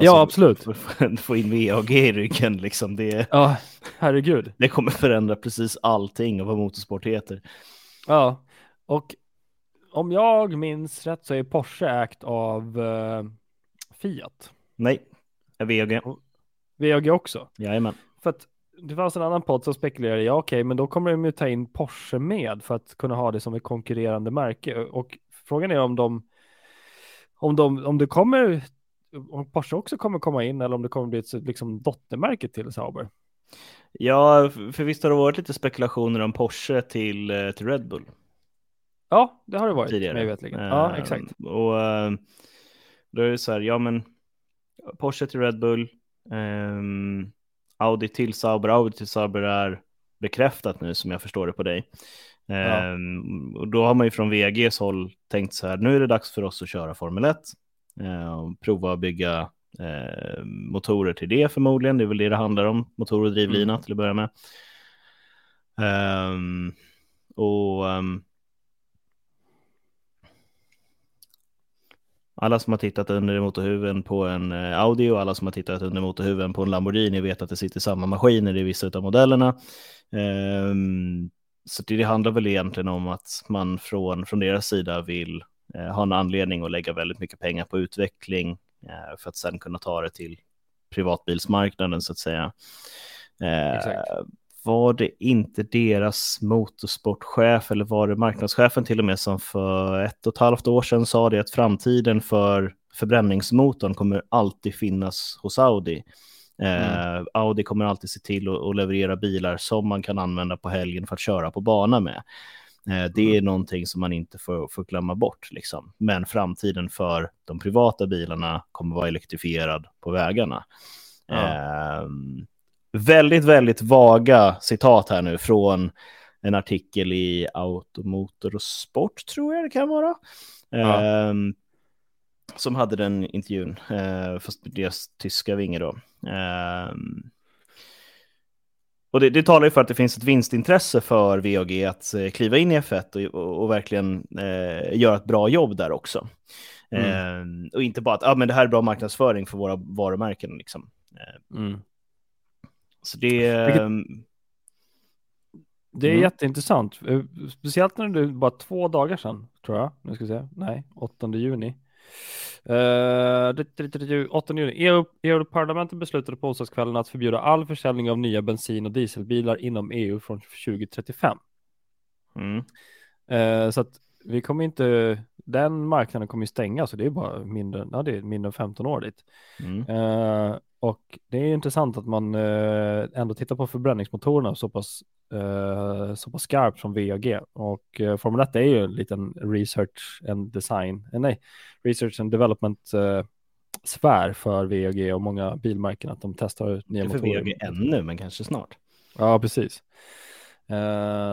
ja, absolut. Få in VAG i ryggen liksom. Det, ja, herregud. Det kommer förändra precis allting av vad motorsport heter. Ja, och om jag minns rätt så är Porsche ägt av uh, Fiat. Nej, VAG. VAG också? Jajamän. För att det fanns en annan podd som spekulerade, ja okej, okay, men då kommer de ju ta in Porsche med för att kunna ha det som ett konkurrerande märke. Och frågan är om de om, de, om det kommer om Porsche också kommer komma in eller om det kommer bli ett liksom, dottermärke till Sauber. Ja, för visst har det varit lite spekulationer om Porsche till, eh, till Red Bull. Ja, det har det varit. Tidigare. Mig. Ja, uh, exakt. Och uh, då är det så här, ja men Porsche till Red Bull, um, Audi till Sauber, Audi till Sauber är bekräftat nu som jag förstår det på dig. Ja. Um, och då har man ju från VGs håll tänkt så här, nu är det dags för oss att köra Formel 1. Eh, prova att bygga eh, motorer till det förmodligen. Det är väl det det handlar om, motor och drivlina mm. till att börja med. Um, och um, alla som har tittat under motorhuven på en eh, Audi och alla som har tittat under motorhuven på en Lamborghini vet att det sitter samma maskiner i vissa av modellerna. Ehm, så det, handlar väl egentligen om att man från, från deras sida vill eh, ha en anledning att lägga väldigt mycket pengar på utveckling eh, för att sedan kunna ta det till privatbilsmarknaden så att säga. Exakt. Var det inte deras motorsportchef eller var det marknadschefen till och med som för ett och ett halvt år sedan sa det att framtiden för förbränningsmotorn kommer alltid finnas hos Audi. Mm. Audi kommer alltid se till att leverera bilar som man kan använda på helgen för att köra på bana med. Eh, det är mm. någonting som man inte får, får glömma bort. Liksom. Men framtiden för de privata bilarna kommer vara elektrifierad på vägarna. Ja. Eh, väldigt, väldigt vaga citat här nu från en artikel i Automotor och Sport, tror jag det kan vara. Ja. Eh, som hade den intervjun, eh, fast deras tyska vinge då. Eh, och det, det talar ju för att det finns ett vinstintresse för VAG att eh, kliva in i F1 och, och, och verkligen eh, göra ett bra jobb där också. Mm. Eh, och inte bara att ah, men det här är bra marknadsföring för våra varumärken. Liksom. Eh, mm. Så det... Vilket... Ehm, det är mm. jätteintressant, eh, speciellt när det är bara två dagar sedan, tror jag. Nu ska vi se, nej, 8 juni. Uh, 8 juni. EU-parlamentet beslutade på onsdagskvällen att förbjuda all försäljning av nya bensin och dieselbilar inom EU från 2035. Mm. Uh, så att vi kommer inte, den marknaden kommer ju stänga, så det är bara mindre, ja, det är mindre än 15 år dit. Mm. Uh, och det är intressant att man uh, ändå tittar på förbränningsmotorerna så pass, uh, så pass skarpt som VAG. Och uh, Formel 1 är ju en liten research and design, nej, research and development sfär för VAG och många bilmärken att de testar nya motorer. För VAG ännu, men kanske snart. Ja, precis.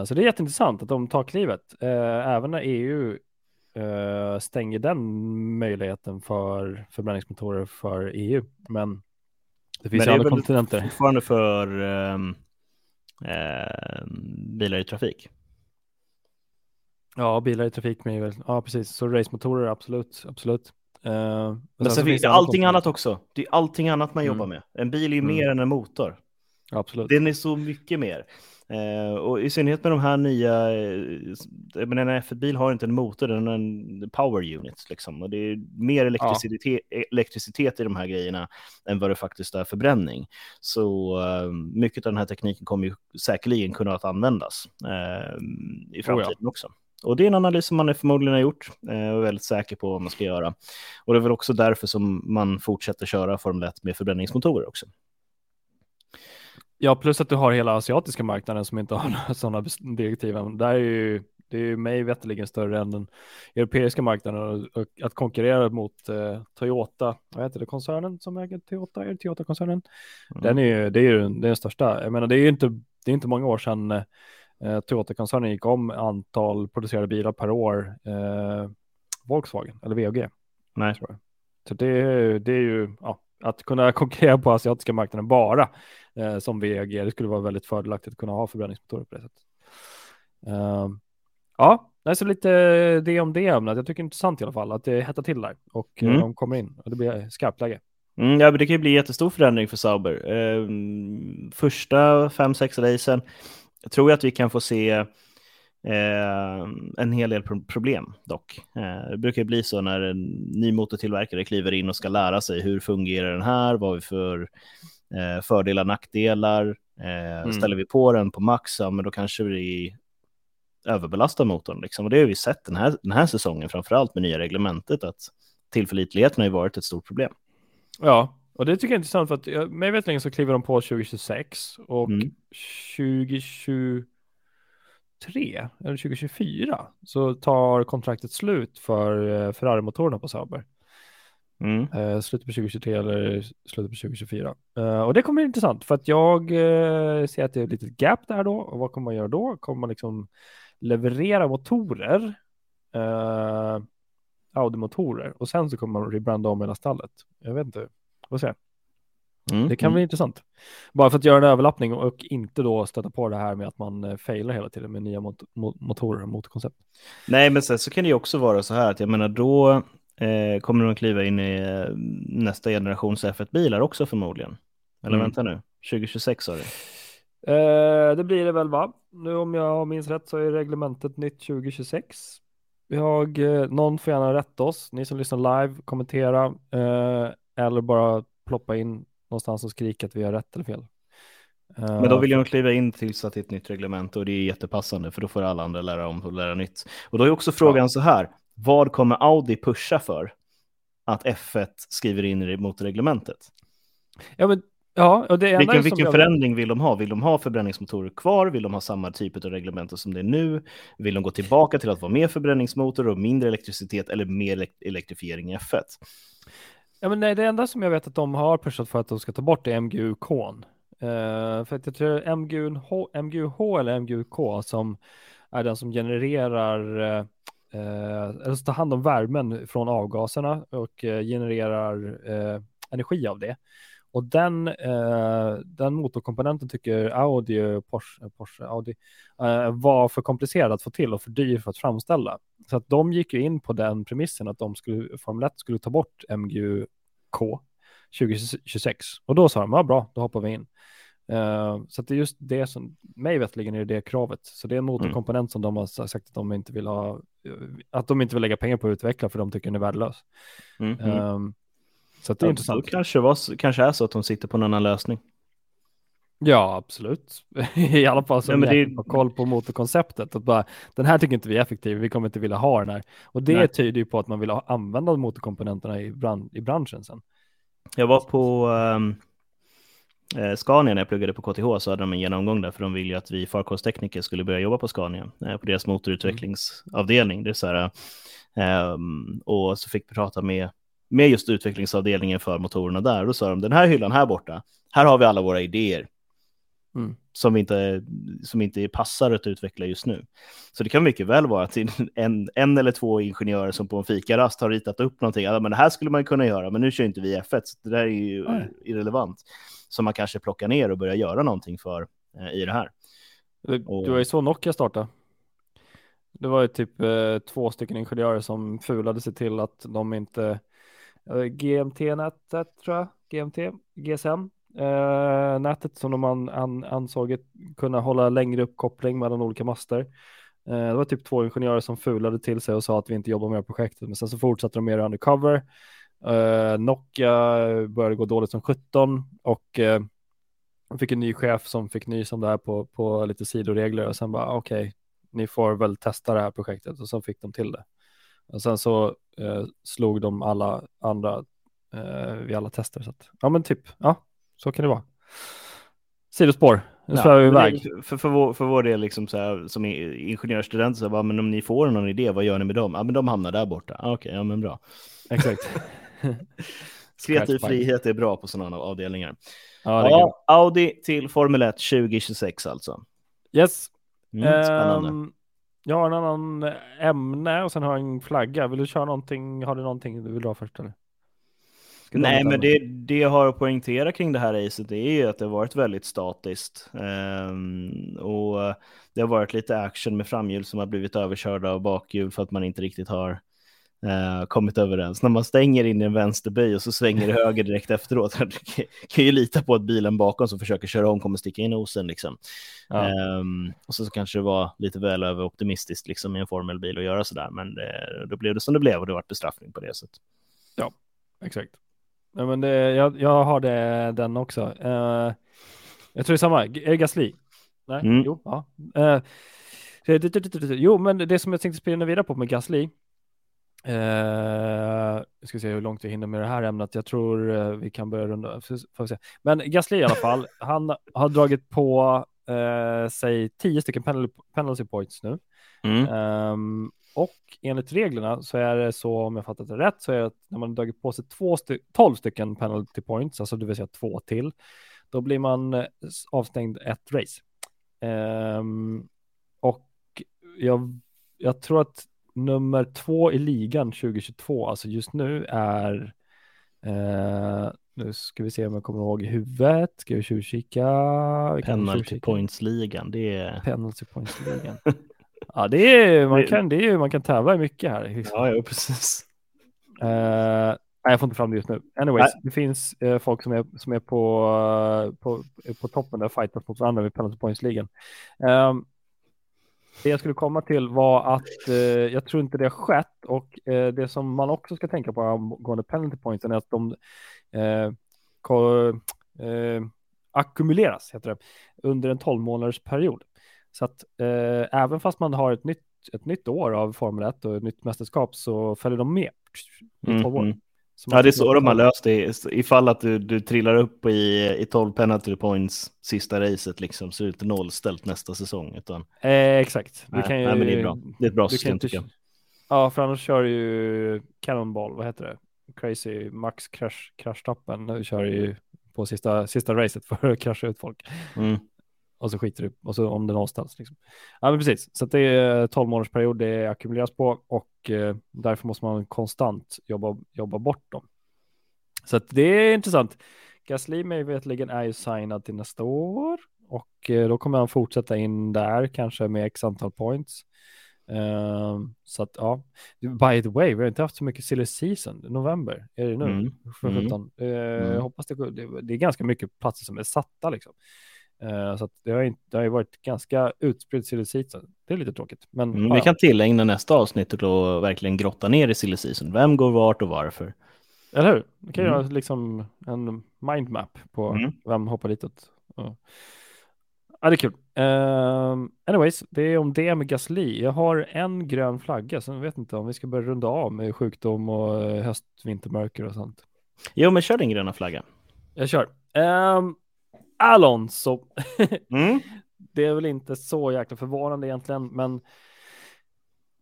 Så det är jätteintressant att de tar klivet. Även när EU uh, eh, stänger den möjligheten för förbränningsmotorer för EU. Men det finns Men det andra kontinenter. fortfarande för um, bilar i trafik. Ja, bilar i trafik med väl, ja precis, så racemotorer absolut, absolut. Uh, men, men sen, finns det allting annat också. Det är allting annat man mm. jobbar med. En bil är ju mm. mer än en motor. Absolut. Den är så mycket mer. Eh, och i synnerhet med de här nya, eh, men en F1-bil har inte en motor, den har en power unit liksom. Och det är mer elektricitet, ja. elektricitet i de här grejerna än vad det faktiskt är förbränning. Så eh, mycket av den här tekniken kommer ju säkerligen kunna att användas eh, i framtiden oh ja. också. Och det är en analys som man förmodligen har gjort eh, och är väldigt säker på vad man ska göra. Och det är väl också därför som man fortsätter köra Formel 1 med förbränningsmotorer också. Ja, plus att du har hela asiatiska marknaden som inte har några sådana direktiv. Där är ju, det är ju mig veterligen större än den europeiska marknaden och, att konkurrera mot eh, Toyota, vad heter det, koncernen som äger Toyota, är det Toyota-koncernen? Mm. Den är ju, det är ju det är den största. Jag menar, det är ju inte, det är inte många år sedan eh, Toyota-koncernen gick om antal producerade bilar per år, eh, Volkswagen eller VAG. Nej. Så det, det är ju, ja, att kunna konkurrera på asiatiska marknaden bara eh, som VAG. Det skulle vara väldigt fördelaktigt att kunna ha förbränningsmotorer på det sättet. Uh, ja, så lite det om det ämnet. Jag tycker det är intressant i alla fall att det hettar till där och eh, mm. de kommer in och det blir skarpt läge. Mm, ja, men det kan ju bli jättestor förändring för Sauber. Uh, första fem, sex racen tror jag att vi kan få se Eh, en hel del problem dock. Eh, det brukar bli så när en ny motortillverkare kliver in och ska lära sig hur fungerar den här, vad har vi för eh, fördelar, nackdelar. Eh, mm. Ställer vi på den på max, ja, men då kanske vi överbelastar motorn. Liksom. Och det har vi sett den här, den här säsongen, framför allt med nya reglementet, att tillförlitligheten har ju varit ett stort problem. Ja, och det tycker jag är intressant för att mig veterligen så kliver de på 2026 och mm. 2020 2023 eller 2024 så tar kontraktet slut för eh, Ferrari-motorerna på Sauber. Mm. Uh, slutet på 2023 eller slutet på 2024. Uh, eh, och det kommer bli intressant för att jag uh, ser att det är ett litet gap där då. Och vad kommer man göra då? Kommer man liksom leverera motorer, Audi-motorer och sen så kommer man rebranda om hela stallet. Jag vet inte, vad säger Mm, det kan mm. bli intressant. Bara för att göra en överlappning och inte då stöta på det här med att man eh, failar hela tiden med nya mot motorer och motorkoncept. Nej, men sen så kan det ju också vara så här att jag menar då eh, kommer de kliva in i eh, nästa generations F1-bilar också förmodligen. Eller mm. vänta nu, 2026 sa du? Eh, det blir det väl va? Nu om jag minns rätt så är reglementet nytt 2026. Vi har, eh, någon får gärna rätta oss, ni som lyssnar live, kommentera eh, eller bara ploppa in någonstans och skrika att vi har rätt eller fel. Men då vill jag kliva in tills att det är ett nytt reglement och det är jättepassande för då får alla andra lära om och lära nytt. Och då är också frågan ja. så här, vad kommer Audi pusha för att F1 skriver in mot reglementet? Ja, men Ja, och det vilken vilken förändring vill de ha? Vill de ha förbränningsmotorer kvar? Vill de ha samma typ av reglement som det är nu? Vill de gå tillbaka till att vara mer förbränningsmotor och mindre elektricitet eller mer elektrifiering i F1? Ja, men nej, det enda som jag vet att de har pushat för att de ska ta bort är MGUK. Uh, för att jag tror MGUH, MGUH eller MGUK som är den som genererar uh, Eh, eller tar hand om värmen från avgaserna och eh, genererar eh, energi av det. Och den, eh, den motorkomponenten tycker Audi, Porsche, Porsche Audi eh, var för komplicerad att få till och för dyr för att framställa. Så att de gick ju in på den premissen att de skulle, Formel 1 skulle ta bort MGUK 2026. Och då sa de, ja bra, då hoppar vi in. Uh, så det är just det som, mig veterligen är det kravet. Så det är en motorkomponent mm. som de har sagt att de inte vill ha, att de inte vill lägga pengar på att utveckla för de tycker den är värdelös. Mm. Um, så det är ja, intressant. Kanske, var, kanske är så att de sitter på en annan lösning. Ja, absolut. I alla fall som ja, det... har koll på motorkonceptet. Att bara, den här tycker inte vi är effektiv, vi kommer inte vilja ha den här. Och det Nej. tyder ju på att man vill ha, använda motorkomponenterna i, bran i branschen sen. Jag var på um, eh, Scania när jag pluggade på KTH så hade de en genomgång där för de ville ju att vi farkosttekniker skulle börja jobba på Scania, eh, på deras motorutvecklingsavdelning. Det är så här, um, och så fick vi prata med, med just utvecklingsavdelningen för motorerna där. Och då sa de den här hyllan här borta, här har vi alla våra idéer. Mm. Som, inte, som inte passar att utveckla just nu. Så det kan mycket väl vara att en, en eller två ingenjörer som på en fikarast har ritat upp någonting. Ja, men det här skulle man kunna göra, men nu kör inte vi F1. Så det där är ju Nej. irrelevant. Som man kanske plockar ner och börjar göra någonting för eh, i det här. Det, Och- det var ju så Nokia startade. Det var ju typ eh, två stycken ingenjörer som fulade sig till att de inte eh, GMT-nätet tror jag, GMT, GSM, eh, nätet som de an, an, ansåg kunna hålla längre uppkoppling mellan olika master. Eh, det var typ två ingenjörer som fulade till sig och sa att vi inte jobbar med projektet, men sen så fortsatte de med det undercover. Eh, Nokia började gå dåligt som 17 och de fick en ny chef som fick nys om det här på, på lite sidoregler och sen bara okej, ni får väl testa det här projektet och sen fick de till det. Och sen så eh, slog de alla andra eh, vid alla tester. Så att, ja men typ, ja så kan det vara. Sidospår, nu svävar vi iväg. För, för, vår, för vår del, liksom så här, som ingenjörsstudent, så bara, men om ni får någon idé, vad gör ni med dem? Ja, men de hamnar där borta. Ah, Okej, ja men bra. Exakt. Kreativ frihet är bra på sådana avdelningar. Ja. Ja, Audi till Formel 1 2026 alltså. Yes. Mm, spännande. Ehm, jag har en annan ämne och sen har jag en flagga. Vill du köra någonting? Har du någonting du vill dra först eller? Nej, men det, det jag har att poängtera kring det här racet är ju att det har varit väldigt statiskt. Ehm, och det har varit lite action med framhjul som har blivit överkörda av bakhjul för att man inte riktigt har eh, kommit överens. När man stänger in i en vänsterby och så svänger det höger direkt efteråt. Du kan- ju lita på att bilen bakom som försöker köra om kommer sticka in nosen liksom. Ja. Ehm, och så, så kanske det var lite väl överoptimistiskt liksom i en formelbil att göra sådär. Men det, då blev det som det blev och det var bestraffning på det sättet. Exakt. Nej, men det, jag, jag har det, den också. Eh, jag tror det är samma. Gasly? Nej, Mm. jo, ja. Det- jo, men det som jag tänkte spinna vidare på med Gasly. Eh, jag ska se hur långt vi hinner med det här ämnet. Jag tror eh, vi kan börja runda. Får se. Men Gasly i alla fall, han har dragit på eh, sig tio stycken penalty, penalty points nu. Mm. Ehm, och enligt reglerna så är det så, om jag fattat det rätt, så är det att när man dragit på sig två sty- 12 stycken penalty points, alltså det vill säga två till, då blir man eh, avstängd ett race. Ehm, och jag, jag tror att nummer två i ligan 2022, alltså just nu är, eh, nu ska vi se om jag kommer ihåg i huvudet, ska vi tjuvkika? Penalty tjuvkika. points-ligan, det är... Penalty points-ligan. ja, det är, man kan, det är, man kan tävla i mycket här. Ja, ja, precis. Eh, nej, jag får inte fram det just nu. Anyways, det finns eh, folk som är, som är på, eh, på, på toppen där fightas mot varandra vid penalty points-ligan. Ehm, det jag skulle komma till var att eh, jag tror inte det har skett och eh, det som man också ska tänka på angående penalty points är att de eh, ko, eh, ackumuleras heter det, under en 12 månaders period. Så att eh, även fast man har ett nytt, ett nytt år av Formel 1 och ett nytt mästerskap så följer de med i 12 år. Mm, mm. Ja, det är så de har löst det. Ifall att du, du trillar upp i, i 12 penalty points sista racet liksom, så är det inte nollställt nästa säsong. Utan, Eh, exakt. Du nej, kan ju, nej, men det är bra. Det är ett bra du system inte- tycker jag. Ja, för annars kör du ju Cannonball, vad heter det? Crazy Max Crash, Crash-tappen. Du kör ju på sista, sista racet för att krascha ut folk. Mm. Och så skiter du och så om det nollställs. Liksom. Ja, men precis. Så det är 12 månaders period det ackumuleras på och eh, därför måste man konstant jobba, jobba bort dem. Så det är intressant. Gasly mig vetligen är ju signad till nästa år och eh, då kommer han fortsätta in där kanske med x antal points. Ehm, så att ja, by the way, vi har inte haft så mycket silly season. November är det nu. Mm. Mm. 17. Eh, Mm. Jag hoppas det, det, det är ganska mycket platser som är satta liksom. Eh, så det, har inte, det har ju varit ganska utspridd season. Det är lite tråkigt. Men Mm, vi kan tillägna nästa avsnitt och verkligen grotta ner i season. Vem går vart och varför? eller hur? Vi kan Mm. göra liksom en mindmap på Mm. vem hoppar ditåt Ja. Ja, det är kul. Um, anyways, det är om det med Gasly. Jag har en grön flagga, så jag vet inte om vi ska börja runda av med sjukdom och eh, höst, vintermörker och sånt. Jo, men kör din gröna flagga. Jag kör. Um, Alonso. Mm. det är väl inte så jäkla förvånande egentligen, men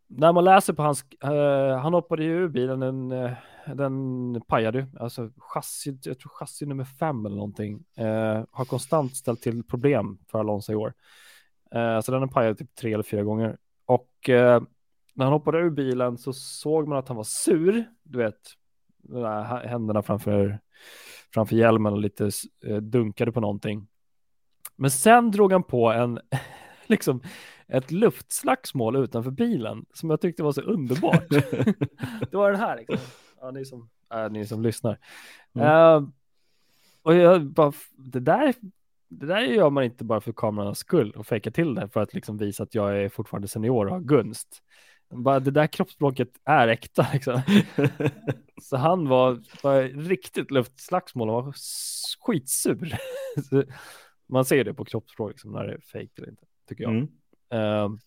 när man läser på hans, uh, han hoppade ju ur bilen, den, uh, den pajade alltså chassi, jag tror chassi nummer fem eller någonting, uh, har konstant ställt till problem för Alonso i år. så den har pajat typ tre eller fyra gånger. Och när han hoppade ur bilen så såg man att han var sur, du vet, händerna framför, framför hjälmen och lite dunkade på någonting. Men sen drog han på en, liksom, ett luftslagsmål utanför bilen som jag tyckte var så underbart. det var den här, liksom. ja, ni, som, äh, ni som lyssnar. Mm. Uh, och jag bara, det där, det där gör man inte bara för kamerans skull och fejka till det för att liksom visa att jag är fortfarande senior och har gunst. Bara det där kroppsspråket är äkta liksom. så han var, var riktigt luftslagsmål och var skitsur. man ser det på kroppsspråk liksom, när det är fejk eller inte, tycker jag. Mm. Uh,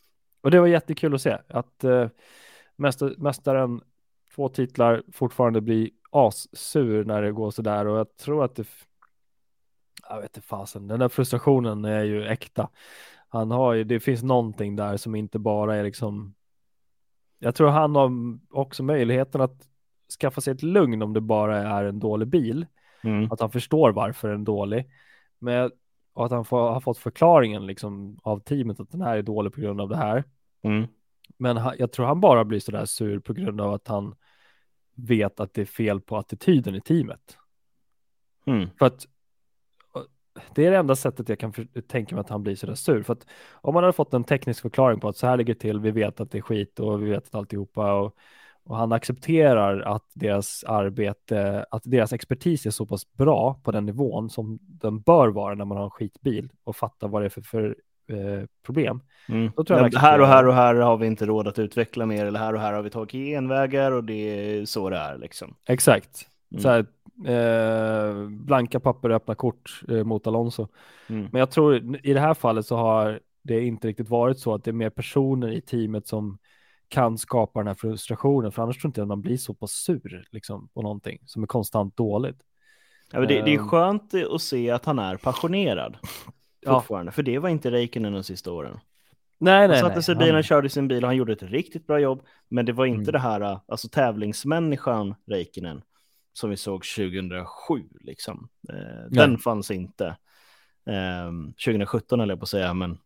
och det var jättekul att se att uh, mästaren, två titlar, fortfarande blir assur när det går så där och jag tror att det, jag vet inte fasen, den där frustrationen är ju äkta. Han har ju, det finns någonting där som inte bara är liksom, jag tror han har också möjligheten att skaffa sig ett lugn om det bara är en dålig bil. Mm. Att han förstår varför den är dålig. Men och att han får, har fått förklaringen liksom av teamet att den här är dålig på grund av det här. Mm. Men han, jag tror han bara blir så där sur på grund av att han vet att det är fel på attityden i teamet. Mm. För att det är det enda sättet jag kan tänka mig att han blir så där sur. För att om man hade fått en teknisk förklaring på att så här ligger till, vi vet att det är skit och vi vet att alltihopa och och han accepterar att deras arbete, att deras expertis är så pass bra på den nivån som den bör vara när man har en skitbil och fattar vad det är för, för eh, problem. Mm. Ja, här och här och här har vi inte råd att utveckla mer eller här och här har vi tagit genvägar och det är så det är liksom. Exakt. Mm. Så här, eh, blanka papper och öppna kort eh, mot Alonso. Mm. Men jag tror i det här fallet så har det inte riktigt varit så att det är mer personer i teamet som kan skapa den här frustrationen, för annars tror inte jag att man blir så pass sur liksom, på någonting som är konstant dåligt. Ja, det, det, är ehm. skönt att se att han är passionerad fortfarande, ja. för det var inte Reiken de sista åren. Nej, nej, han satte sig i bilen, han... körde sin bil och han gjorde ett riktigt bra jobb, men det var inte mm. det här, alltså tävlingsmänniskan Reikkinen som vi såg 2007 liksom. Eh, den fanns inte. Eh, 2017 eller jag på att säga, men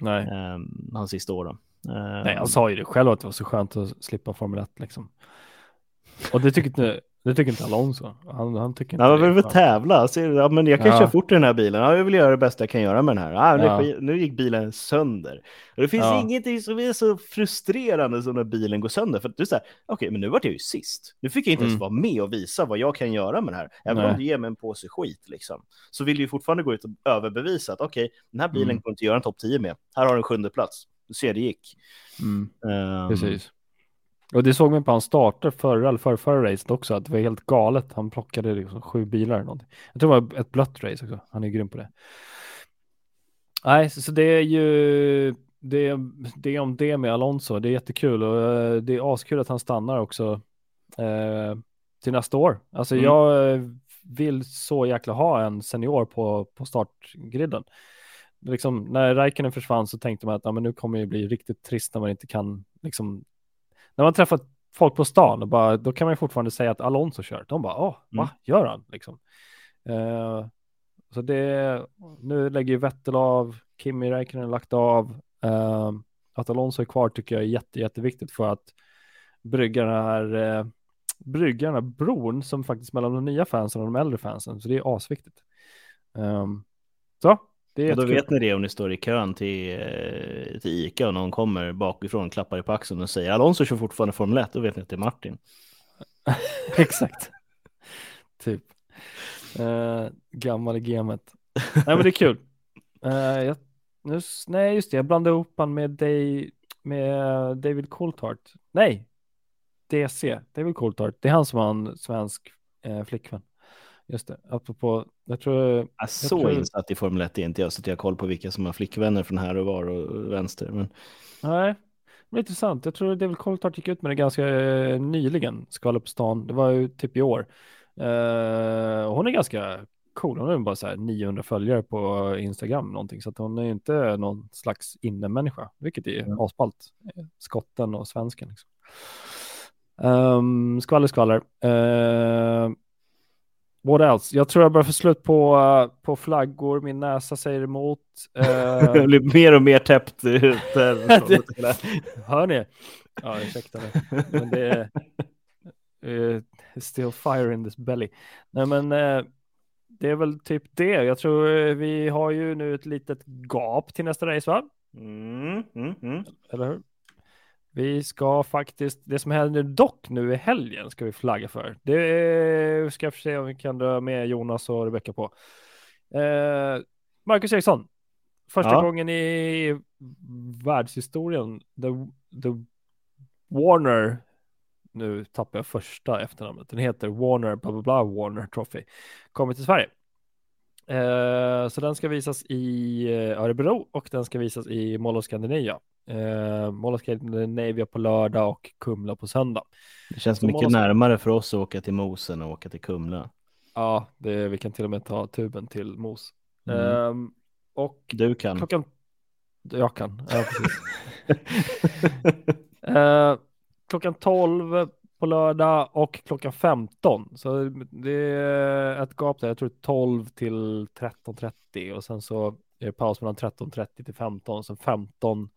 Nej. Eh, hans sista år då. Nej, han sa ju det själv att det var så skönt att slippa Formel 1 liksom. Och det tycker inte, det tycker inte Alonso. Han, han tycker inte ja, man vill tävla. Så, ja, men jag kan ja. köra fort i den här bilen. Ja, jag vill göra det bästa jag kan göra med den här. Ah, ja. nu, nu gick bilen sönder. Och det finns ja. ingenting som är så frustrerande som när bilen går sönder. För du säger, okej, okay, men nu vart jag ju sist. Nu fick jag inte mm. ens vara med och visa vad jag kan göra med det här. Även Nej. om du ger mig en påse skit liksom. Så vill du fortfarande gå ut och överbevisa att okej, okay, den här bilen mm. går inte göra en topp 10 med. Här har du en sjunde plats. Du ser, det gick. Mm. Um... Precis. Och det såg man på hans starter förra eller förra, förra racet också, att det var helt galet. Han plockade liksom sju bilar eller någonting. Jag tror det var ett blött race också. Han är grym på det. Nej, så, så det är ju det, det är om det med Alonso. Det är jättekul och uh, det är askul att han stannar också uh, till nästa år. Alltså mm. jag eh, vill så jäkla ha en senior på, på startgriden liksom, när Räikkönen försvann så tänkte man att ja, men nu kommer det bli riktigt trist när man inte kan, liksom, när man träffar folk på stan, och bara, då kan man ju fortfarande säga att Alonso kör. De bara, åh, va, mm. gör han? Liksom. Uh, så det, nu lägger ju Vettel av, Kimi Räikkönen lagt av. Uh, att Alonso är kvar tycker jag är jätte, jätteviktigt för att brygga den här, uh, brygga den här bron som faktiskt mellan de nya fansen och de äldre fansen. Så det är asviktigt. Um, så det då vet ni det om ni står i kön till, eh, till Ica och någon kommer bakifrån, klappar i på axeln och säger Alonso kör fortfarande Formel 1, då vet ni att det är Martin. Exakt. typ. Uh, gammal i gamet. Nej men det är kul. Uh, jag, nu, nej just det, jag blandade ihop han med, dig, med David Coulthard. Nej, DC, David Coulthard. Det är han som har en svensk eh, flickvän. Just det, apropå Jag tror... Ja, så tror- insatt i Formel 1 är inte jag, så att jag har koll på vilka som har flickvänner från här och var och vänster. Men Nej, det är intressant. Jag tror David Coulthard gick ut med det ganska eh, nyligen, skvaller på stan. Det var ju typ i år. Och hon är ganska cool. Hon har bara så här 900 följare på Instagram någonting, så att hon är inte någon slags innemänniska, vilket är Mm. asballt. Skotten och svensken liksom. Um, skvaller, skvaller. Uh, what else? Jag tror jag börjar få slut på, eh, på flaggor. Min näsa säger emot. Eh, det blir mer och mer täppt ut. Hör ni? Ja, ursäkta mig. Men det är eh, still fire in this belly. Nej, men eh, det är väl typ det. Jag tror vi har ju nu ett litet gap till nästa race, va? Mm, mm, mm. Eller hur? Vi ska faktiskt, det som händer dock nu i helgen ska vi flagga för. Det ska jag få se om vi kan dra med Jonas och Rebecka på. Eh, Marcus Eriksson, första Ja. gången i världshistorien, the, the Warner, nu tappar jag första efternamnet, den heter Warner, bla bla bla, Warner Trophy, kommer till Sverige. Eh, så den ska visas i eh, Örebro och den ska visas i Mall of Scandinavia. Eh, Mall of Scandinavia på lördag och Kumla på söndag. Det känns Så mycket måste- närmare för oss att åka till Mosen och åka till Kumla. Ja, det, vi kan till och med ta tuben till Mos. Mm. Ehm, och Du kan. klockan... Jag kan, ja precis. Eh, klockan 12 på lördag och klockan 15. Så det är ett gap där. Jag tror 12 till 13.30 och sen så är det paus mellan 13.30 till 15 och sen 15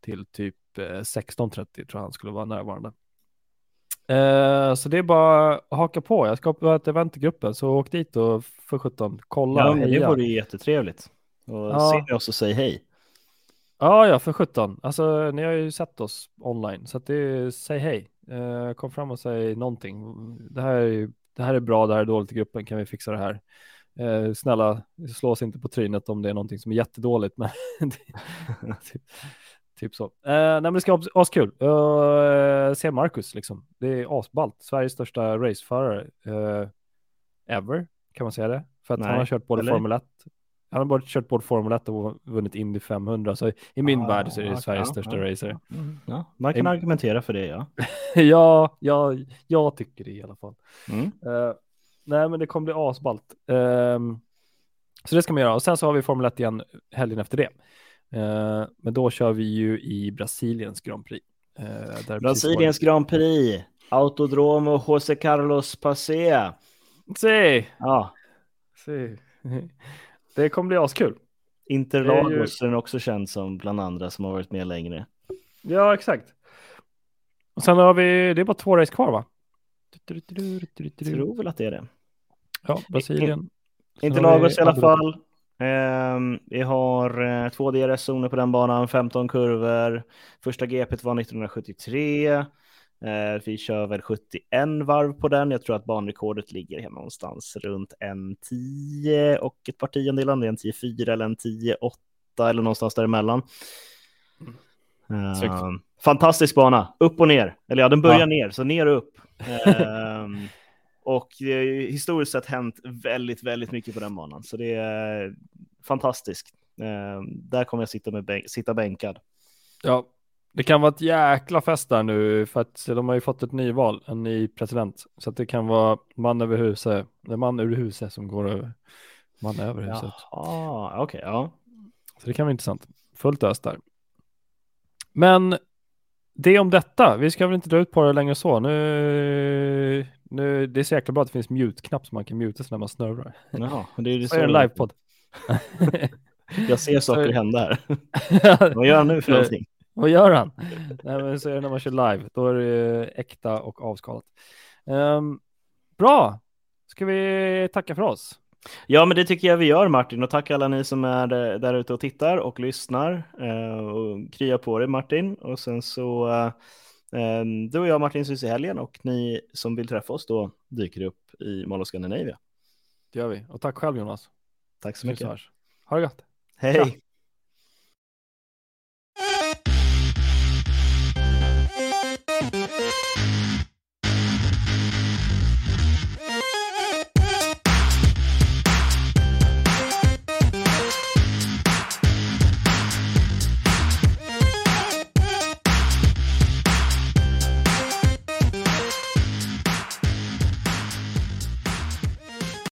till typ eh, 16.30 tror jag han skulle vara närvarande. Eh, så det är bara att haka på. Jag ska på ett event i gruppen så åk dit och för 17 kolla Ja, men det vore ju jättetrevligt. Och Ja. se oss och säg hej. Ja, ja, för 17. Alltså, ni har ju sett oss online, så att det är, säg hej. Eh, kom fram och säg någonting. Det här, är, det här är bra, det här är dåligt i gruppen, kan vi fixa det här? Eh, snälla, slå oss inte på trynet om det är någonting som är jättedåligt, men typ, så. Eh, nej, men det ska vara askul. Uh, se Marcus, liksom. Det är asballt. Sveriges största raceförare eh, ever, kan man säga det? För att Nej, han har kört både eller? Formel 1 han har bara kört både Formel 1 och vunnit Indy 500, så i min Ah, värld så är det Sveriges ja, största ja, racer. Mm, Ja, man kan Em- argumentera för det, ja. ja, ja, jag tycker det i alla fall. Mm. Eh, nej, men det kommer bli asballt. Ehm, så det ska man göra. Och sen så har vi Formel 1 igen helgen efter det. Eh, men då kör vi ju i Brasiliens Grand Prix. Eh, Brasiliens Grand Prix, Autodromo José Carlos Pasea. Se, Ja, se. Det kommer bli askul. Interlagos är den också känd som bland andra som har varit med längre. Ja, exakt. Och sen har vi, det är bara två race kvar va? Tror väl att det är det. Ja, Brasilien. Sen Inte har vi Lagos i alla fall. Ehm, vi har eh, två DRS-zoner på den banan, 15 kurvor. Första GP var 1973. Eh, vi kör väl 71 varv på den. Jag tror att banrekordet ligger här någonstans runt en 10 och ett par tiondelar. om det är en 10-4 eller en 10-8 eller någonstans däremellan. Snyggt. Ehm, fantastisk bana, upp och ner. Eller ja, den börjar Ja. ner, så ner och upp. Och det har ju historiskt sett hänt väldigt, väldigt mycket på den banan. Så det är fantastiskt. Ehm, där kommer jag sitta, med bänk, sitta bänkad. Ja, det kan vara ett jäkla fest där nu för att de har ju fått ett nyval, en ny president. Så att det kan vara man över huset, man ur huset som går över, man över huset. Jaha, okej, ja. Så det kan vara intressant. Fullt ös där. Men det om detta. Vi ska väl inte dra ut på det längre så. Nu, nu, det är så jäkla bra att det finns mute-knapp så man kan muta sig när man snurrar. Jaha, det är det Så är en livepodd. Jag ser saker hända här. Vad gör han nu för någonting? Vad gör han? Nej, men så är det när man kör live. Då är det äkta och avskalat. Ehm, bra. Ska vi tacka för oss? Ja, men det tycker jag vi gör Martin och tack alla ni som är eh, där ute och tittar och lyssnar. Eh, och krya på dig Martin och sen så eh, eh, du och jag Martin syns i helgen och ni som vill träffa oss då dyker upp i Mall of Scandinavia. Det gör vi. Och tack själv Jonas. Tack så mycket. hörs. Ha det gott. Hej! Tja.